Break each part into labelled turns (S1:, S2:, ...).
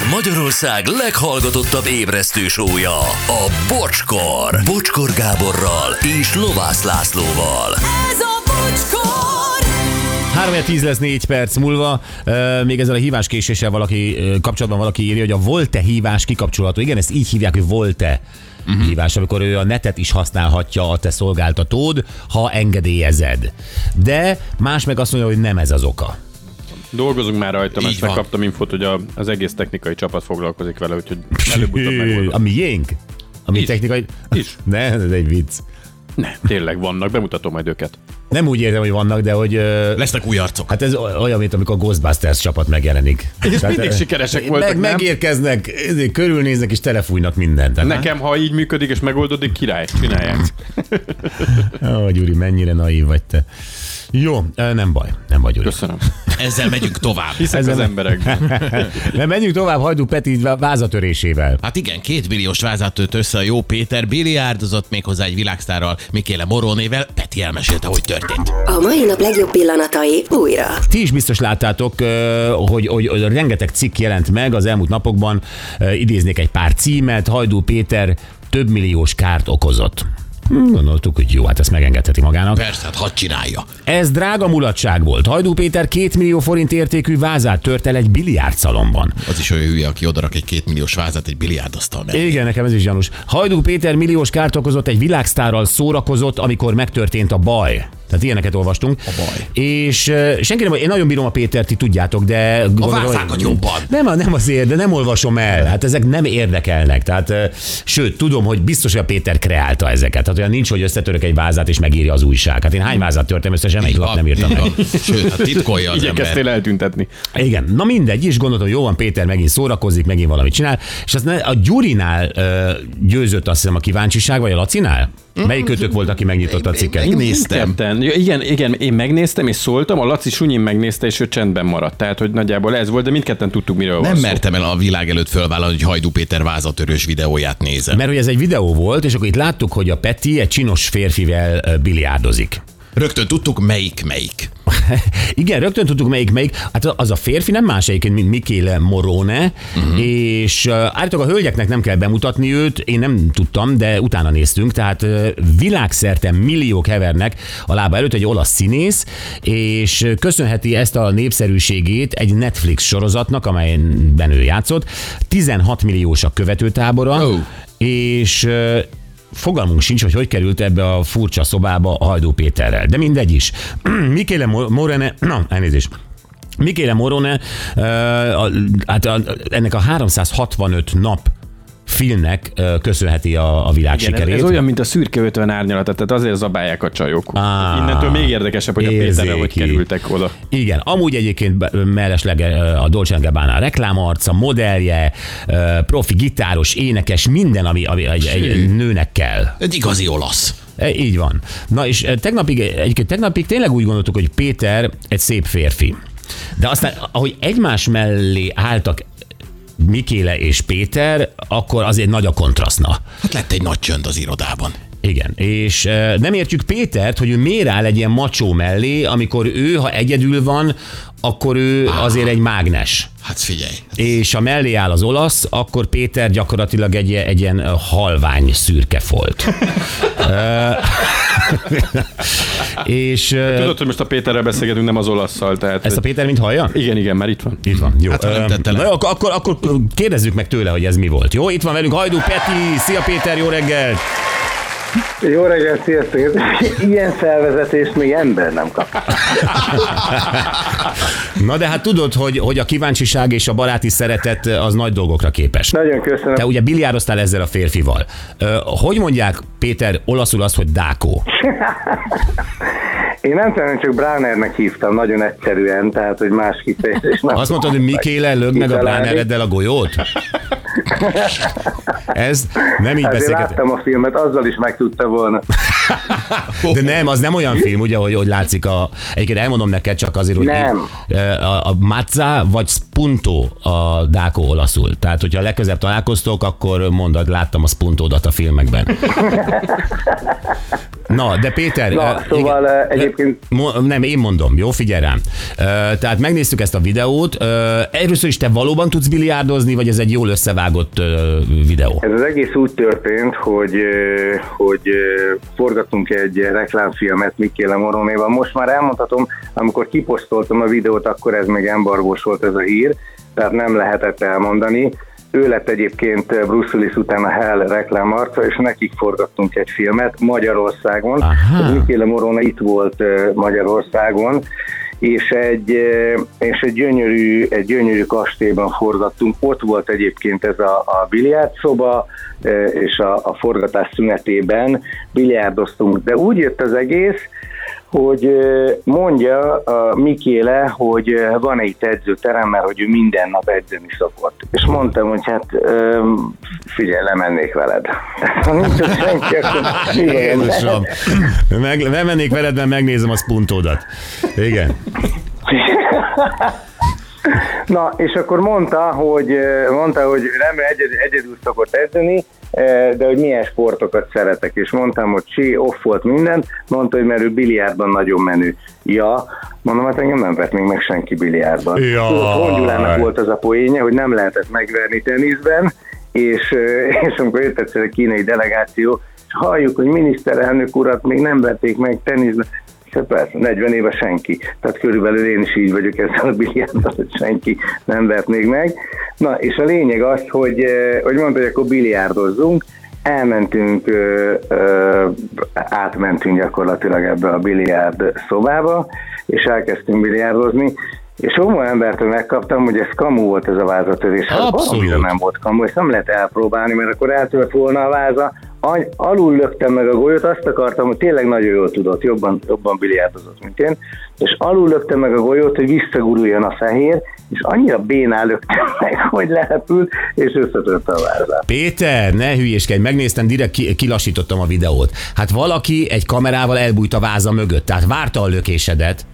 S1: Ez Magyarország leghallgatottabb ébresztő sója, a Bocskor. Bocskor Gáborral és Lovász Lászlóval.
S2: Ez a bocskor!
S3: 3 10 lesz 4 perc múlva. Még ezzel a hívás késéssel valaki kapcsolatban valaki írja, hogy a Volte hívás kikapcsolható. Igen, ezt így hívják, hogy Volte uh-huh. hívás, amikor ő a netet is használhatja a te szolgáltatód, ha engedélyezed. De más meg azt mondja, hogy nem ez az oka.
S4: Dolgozunk már rajta, mert megkaptam infót, hogy a, az egész technikai csapat foglalkozik vele, úgyhogy előbb-utóbb
S3: A
S4: megoldom.
S3: miénk? A mi
S4: Is.
S3: technikai...
S4: Is.
S3: Ne, ez egy vicc.
S4: Ne, tényleg vannak, bemutatom majd őket.
S3: Nem úgy értem, hogy vannak, de hogy... Uh,
S5: Lesznek új arcok.
S3: Hát ez olyan, mint amikor a Ghostbusters csapat megjelenik.
S4: És
S3: Tehát,
S4: mindig sikeresek voltak,
S3: meg,
S4: nem?
S3: Megérkeznek, körülnéznek és telefújnak mindent. Tehát,
S4: Nekem, ha így működik és megoldódik, király, csinálják.
S3: Ó, Gyuri, mennyire naív vagy te. Jó, nem baj, nem baj, Gyuri.
S4: Köszönöm.
S5: Ezzel megyünk tovább.
S4: Hiszek
S3: Ezzel
S4: az emberekben.
S3: Nem, menjünk tovább Hajdú Peti vázatörésével.
S5: Hát igen, két milliós vázát tört össze a jó Péter, biliárdozott még hozzá egy világsztárral, Mikéle Morónével, Peti elmesélte, hogy történt.
S6: A mai nap legjobb pillanatai újra.
S3: Ti is biztos láttátok, hogy, hogy, hogy rengeteg cikk jelent meg az elmúlt napokban. Idéznék egy pár címet. Hajdú Péter több milliós kárt okozott. Hm, Gondoltuk, hogy jó, hát ezt megengedheti magának.
S5: Persze, hát hadd csinálja.
S3: Ez drága mulatság volt. Hajdú Péter két millió forint értékű vázát tört el egy biliárdszalomban.
S5: Az is olyan hülye, aki odarak egy két milliós vázat egy biliárdasztal mellé.
S3: Igen, nekem ez is gyanús. Hajdú Péter milliós kárt okozott, egy világsztárral szórakozott, amikor megtörtént a baj. Tehát ilyeneket olvastunk.
S5: A baj.
S3: És uh, senki nem, én nagyon bírom a Pétert, ti tudjátok, de... gondolom,
S5: vázákat
S3: hogy-
S5: jobban.
S3: Nem, nem azért, de nem olvasom el. Hát ezek nem érdekelnek. Tehát, uh, sőt, tudom, hogy biztos, hogy a Péter kreálta ezeket. Tehát olyan nincs, hogy összetörök egy vázát és megírja az újság. Hát én hány vázát törtem össze, semmelyik lap nem írtam meg.
S5: Sőt, hát titkolja az ember.
S4: Eltüntetni.
S3: Igen, na mindegy, is gondoltam, jó van, Péter megint szórakozik, megint valamit csinál, és aztán a Gyurinál ö, győzött azt hiszem a kíváncsiság, vagy a Lacinál? Melyik kötök volt, aki megnyitotta a cikket?
S5: Megnéztem.
S4: Ketten. Igen, igen, én megnéztem és szóltam, a Laci Sunyin megnézte, és ő csendben maradt. Tehát, hogy nagyjából ez volt, de mindketten tudtuk, miről
S5: Nem
S4: van szó.
S5: mertem el a világ előtt fölvállalni, hogy Hajdú Péter vázatörős videóját nézem.
S3: Mert hogy ez egy videó volt, és akkor itt láttuk, hogy a Peti egy csinos férfivel biliárdozik.
S5: Rögtön tudtuk, melyik melyik.
S3: Igen, rögtön tudtuk melyik melyik. Hát az a férfi nem más egyébként, mint Mikéle Morone, uh-huh. és állítólag a hölgyeknek nem kell bemutatni őt, én nem tudtam, de utána néztünk, tehát világszerte milliók hevernek a lába előtt egy olasz színész, és köszönheti ezt a népszerűségét egy Netflix sorozatnak, amelyben ő játszott. 16 milliós a követőtábora,
S5: Ó.
S3: és Fogalmunk sincs, hogy hogy került ebbe a furcsa szobába a Hajdú Péterrel. De mindegy is. Mikéle Mo- Morene, na, elnézést. Mikéle Morone, uh, hát ennek a 365 nap filmnek köszönheti a, a világ
S4: Igen, ez,
S3: sikerét.
S4: ez olyan, mint a szürke 50 árnyalata, tehát azért zabálják a csajok.
S3: Á,
S4: Innentől még érdekesebb, hogy a Péterrel hogy
S3: érzéki.
S4: kerültek oda.
S3: Igen, amúgy egyébként mellesleg a Dolce Gabbana reklámarca, modellje, profi gitáros, énekes, minden, ami, ami egy, egy nőnek kell.
S5: Egy igazi olasz.
S3: E, Így van. Na és tegnapig, egyébként tegnapig tényleg úgy gondoltuk, hogy Péter egy szép férfi. De aztán, ahogy egymás mellé álltak Mikéle és Péter, akkor azért nagy a kontrasztna.
S5: Hát lett egy nagy csönd az irodában.
S3: Igen, és e, nem értjük Pétert, hogy ő miért áll egy ilyen macsó mellé, amikor ő, ha egyedül van, akkor ő azért egy mágnes.
S5: Hát figyelj.
S3: És ha mellé áll az olasz, akkor Péter gyakorlatilag egy, egy ilyen halvány szürke folt. És ö,
S4: Tudod, hogy most a Péterrel beszélgetünk, nem az olasszal, tehát...
S3: ezt a Péter mint hallja?
S4: Igen, igen, már itt van.
S3: Itt van, jó.
S5: Hát, le.
S3: Na jó, akkor, akkor, akkor kérdezzük meg tőle, hogy ez mi volt. Jó, itt van velünk Hajdú Peti. Szia Péter, jó reggelt!
S7: Jó reggelt, sziasztok! Ilyen felvezetést még ember nem kap.
S3: Na de hát tudod, hogy, hogy a kíváncsiság és a baráti szeretet az nagy dolgokra képes.
S7: Nagyon köszönöm.
S3: Te ugye biliároztál ezzel a férfival. Hogy mondják, Péter, olaszul azt, hogy dákó?
S7: Én nem tudom, csak Bránernek hívtam nagyon egyszerűen, tehát hogy más kifejezés.
S3: Azt mondtad, hogy Mikéle lög meg a. Bránereddel a golyót? Ez nem így beszélget.
S7: láttam a filmet, azzal is meg tudta volna.
S3: De nem, az nem olyan film, ugye, hogy, hogy látszik a... Egyébként elmondom neked csak azért, hogy
S7: Nem.
S3: én- a, a Mazza vagy spunto a dákó olaszul. Tehát, hogyha legközebb találkoztok, akkor mondod, láttam a spuntódat a filmekben. Na, de Péter...
S7: Na,
S3: eh,
S7: szóval,
S3: igen.
S7: eh, egyébként-
S3: Mo- Nem, én mondom, jó, figyelj rám. Ö, Tehát megnéztük ezt a videót. Először is te valóban tudsz biliárdozni, vagy ez egy jól összevágott videó?
S7: Ez az egész úgy történt, hogy, hogy ö, forgattunk egy reklámfilmet Mikéle Moronéval. Most már elmondhatom, amikor kiposztoltam a videót, akkor ez még embargós volt ez a hír, tehát nem lehetett elmondani. Ő lett egyébként Bruce Willis után a Hell reklámarca, és nekik forgattunk egy filmet Magyarországon. Mikéle Morona itt volt Magyarországon, és egy, és egy gyönyörű, egy gyönyörű kastélyban forgattunk. Ott volt egyébként ez a, a biliárdszoba, és a, a forgatás szünetében biliárdoztunk. De úgy jött az egész, hogy mondja a Mikéle, hogy van egy edzőterem, mert hogy ő minden nap edzeni szokott. És mondtam, hogy hát figyelj, lemennék veled. Ha nincs ott senki, akkor.
S3: Jézusom. Meg, nem mennék veled, mert megnézem a spuntódat. Igen.
S7: Na, és akkor mondta, hogy, mondta, hogy nem egyedül, egyedül szokott edzeni, de hogy milyen sportokat szeretek, és mondtam, hogy sí, off volt minden, mondta, hogy mert ő biliárdban nagyon menő. Ja, mondom, hát engem nem vett még meg senki biliárdban. Tudod, Hongyulának volt az a poénja, hogy nem lehetett megverni teniszben, és, eh, és amikor jött egyszer a kínai delegáció, és halljuk, hogy miniszterelnök urat még nem vették meg teniszben, Hát persze, 40 éve senki. Tehát körülbelül én is így vagyok ezzel a biliárddal, hogy senki nem vett még meg. Na, és a lényeg az, hogy, eh, hogy mondta, hogy akkor biliárdozzunk, elmentünk, ö, ö, átmentünk gyakorlatilag ebbe a biliárd szobába, és elkezdtünk biliárdozni, és csomó embertől megkaptam, hogy ez kamu volt ez a vázatörés. Hát
S3: Abszolút.
S7: nem volt kamu, ezt nem lehet elpróbálni, mert akkor eltört volna a váza. Alul löktem meg a golyót, azt akartam, hogy tényleg nagyon jól tudott, jobban, jobban biliárdozott, mint én, és alul löktem meg a golyót, hogy visszaguruljon a fehér, és annyira bénál löktem meg, hogy lerepült, és összetörte a vázát.
S3: Péter, ne hülyéskedj, megnéztem, direkt ki, kilassítottam a videót. Hát valaki egy kamerával elbújt a váza mögött, tehát várta a lökésedet.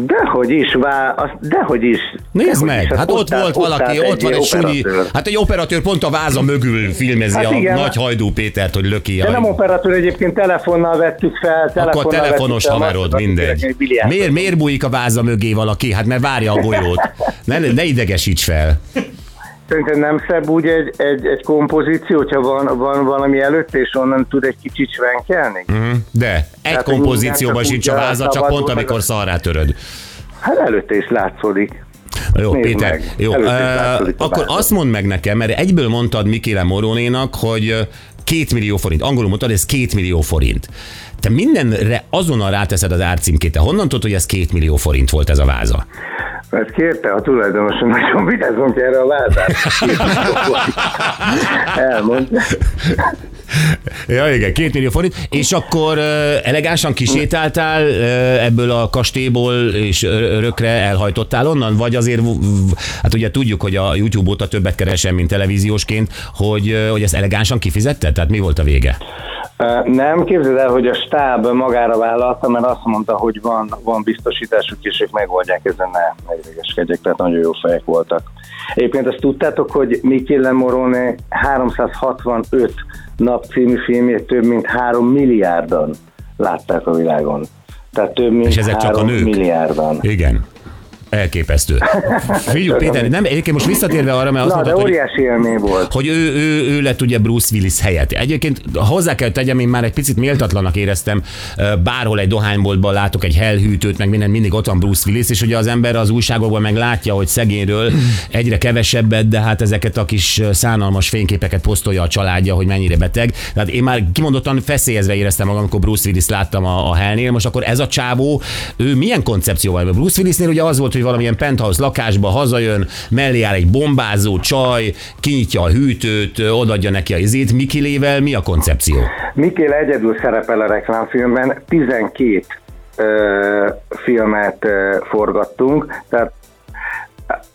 S7: Dehogy is, vá, az, dehogy is.
S3: Nézd
S7: dehogy
S3: meg,
S7: is, az
S3: hát ott
S7: állt-
S3: volt valaki,
S7: állt
S3: ott van egy sunyi,
S7: operatőr.
S3: hát egy operatőr pont a váza mögül filmezi
S7: Hát
S3: a
S7: igen.
S3: nagy hajdú Pétert, hogy löki.
S7: De
S3: a-
S7: nem operatőr egyébként, telefonnal vettük fel.
S3: Akkor
S7: telefonnal
S3: telefonos
S7: vettük fel,
S3: haverod, mindegy. Miért, miért bújik a váza mögé valaki? Hát mert várja a golyót. Ne, ne idegesíts fel.
S7: Szerintem nem szebb úgy egy, egy, egy kompozíció, hogyha van, van valami előtt, és onnan tud egy kicsit svenkelni?
S3: Hm? De egy
S7: Tehát,
S3: kompozícióban sincs a váza, csak pont amikor szarrá töröd.
S7: Hát előtte is látszódik.
S3: Jó,
S7: Nézd
S3: Péter,
S7: meg.
S3: jó. Uh, akkor azt mondd meg nekem, mert egyből mondtad Mikéle Moronénak, hogy két millió forint. Angolul mondtad, ez két millió forint. Te mindenre azonnal ráteszed az árcímkét. Te honnan tudod, hogy ez két millió forint volt ez a váza?
S7: Mert kérte a tulajdonos, hogy nagyon vigyázzunk erre a vázát. Elmondta.
S3: Ja, igen, két millió forint. És akkor elegánsan kisétáltál ebből a kastélyból, és örökre elhajtottál onnan? Vagy azért, hát ugye tudjuk, hogy a YouTube óta többet keresem, mint televíziósként, hogy, hogy ezt elegánsan kifizetted? Tehát mi volt a vége?
S7: Nem, képzeld el, hogy a stáb magára vállalta, mert azt mondta, hogy van, van biztosításuk, és ők megoldják ezen ne, ne idegeskedjek, tehát nagyon jó fejek voltak. Egyébként azt tudtátok, hogy Michele Morone 365 nap című filmjét több mint 3 milliárdan látták a világon. Tehát több mint
S3: És ezek csak a
S7: 3
S3: nők?
S7: milliárdan.
S3: Igen. Elképesztő. Figyelj, Péter, nem, egyébként most visszatérve arra, mert azt
S7: Na, de
S3: mondtad, hogy
S7: óriási élmény volt.
S3: hogy ő, ő, ő lett ugye Bruce Willis helyett. Egyébként hozzá kell tegyem, én már egy picit méltatlanak éreztem, bárhol egy dohányboltban látok egy hellhűtőt, meg minden, mindig ott van Bruce Willis, és ugye az ember az újságokban meg látja, hogy szegényről egyre kevesebbet, de hát ezeket a kis szánalmas fényképeket posztolja a családja, hogy mennyire beteg. Tehát én már kimondottan feszélyezve éreztem magam, amikor Bruce Willis láttam a, a hellnél. Most akkor ez a csávó, ő milyen koncepcióval? Bruce Willisnél ugye az volt, hogy valamilyen penthouse lakásba hazajön, mellé áll egy bombázó csaj, kinyitja a hűtőt, odaadja neki a izét. Mikilével mi a koncepció?
S7: Mikél egyedül szerepel a reklámfilmben, 12 ö, filmet forgattunk, tehát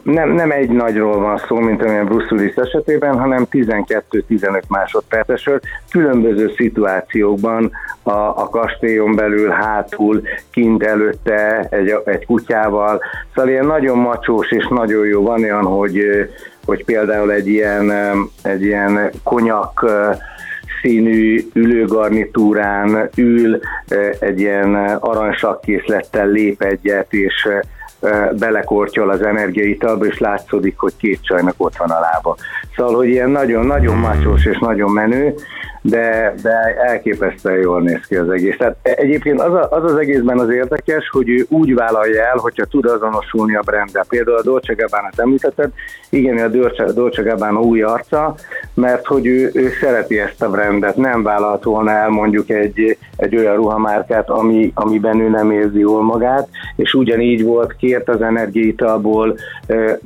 S7: nem, nem egy nagyról van szó, mint amilyen Bruce Willis esetében, hanem 12-15 másodpercesről, különböző szituációkban a, a kastélyon belül, hátul, kint előtte egy, egy kutyával. Szóval ilyen nagyon macsós és nagyon jó. Van olyan, hogy, hogy például egy ilyen, egy ilyen konyak színű ülőgarnitúrán ül, egy ilyen aranysakkészlettel lép egyet, és belekortyol az energiaitalba, és látszódik, hogy két csajnak ott van a lába. Szóval, hogy ilyen nagyon-nagyon macsós és nagyon menő, de, de elképesztően jól néz ki az egész. Tehát egyébként az, a, az az egészben az érdekes, hogy ő úgy vállalja el, hogyha tud azonosulni a brandel. Például a Dolce Gabbana-t említetted, igen, a Dolce, Dolce Gabbana új arca, mert hogy ő, ő szereti ezt a brandet, nem vállalt volna el mondjuk egy, egy olyan ruhamárkát, ami, amiben ő nem érzi jól magát, és ugyanígy volt, kért az energiaitalból,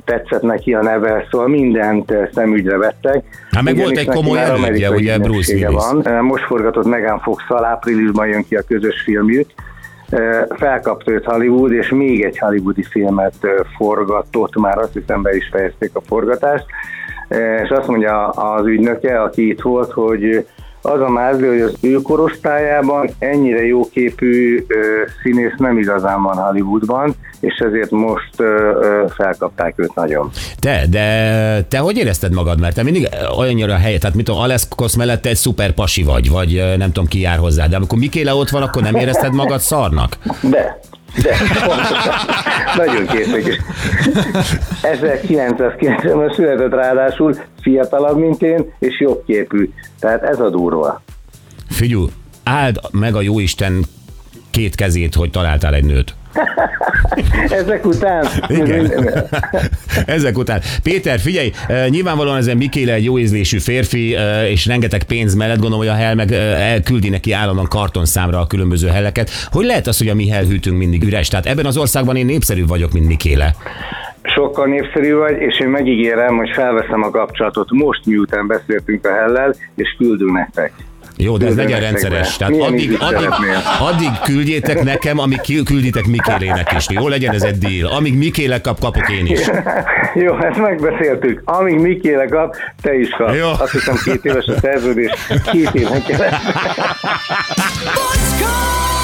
S7: tetszett neki a neve, szóval mindent szemügyre vettek.
S3: Hát meg volt egy komoly elődje, ugye Bruce Willis.
S7: Van. Most forgatott Megan fox áprilisban jön ki a közös filmjük, felkapta őt Hollywood, és még egy hollywoodi filmet forgatott, már azt hiszem be is fejezték a forgatást, és azt mondja az ügynöke, aki itt volt, hogy az a mázli, hogy az ő korosztályában ennyire jóképű ö, színész nem igazán van Hollywoodban, és ezért most ö, ö, felkapták őt nagyon.
S3: Te, de te hogy érezted magad? Mert te mindig olyannyira a helyet, tehát mit a Aleszkosz mellett egy szuper pasi vagy, vagy nem tudom ki jár hozzá, de amikor Mikéle ott van, akkor nem érezted magad szarnak?
S7: De, de nagyon készek. 1990-ben született ráadásul fiatalabb, mint én, és jobb képű. Tehát ez a durva.
S3: Figyú, áld meg a jóisten két kezét, hogy találtál egy nőt.
S7: Ezek után?
S3: Igen. Ezek után. Péter, figyelj, eh, nyilvánvalóan ezen Mikéle egy jó ízlésű férfi, eh, és rengeteg pénz mellett gondolom, hogy a hel meg eh, elküldi neki állandóan kartonszámra a különböző helleket. Hogy lehet az, hogy a mi hellhűtünk mindig üres? Tehát ebben az országban én népszerű vagyok, mint Mikéle
S7: sokkal népszerű vagy, és én megígérem, hogy felveszem a kapcsolatot most, miután beszéltünk a hellel, és küldünk nektek.
S3: Jó, de ez legyen rendszeres. Tehát addig, addig, addig küldjétek nekem, amíg külditek Mikélének is. Jó, legyen ez egy deal. Amíg Mikéle kap, kapok én is.
S7: Jó, ezt megbeszéltük. Amíg Mikéle kap, te is kap. Jó. Azt hiszem két éves a szerződés, két éven keresztül.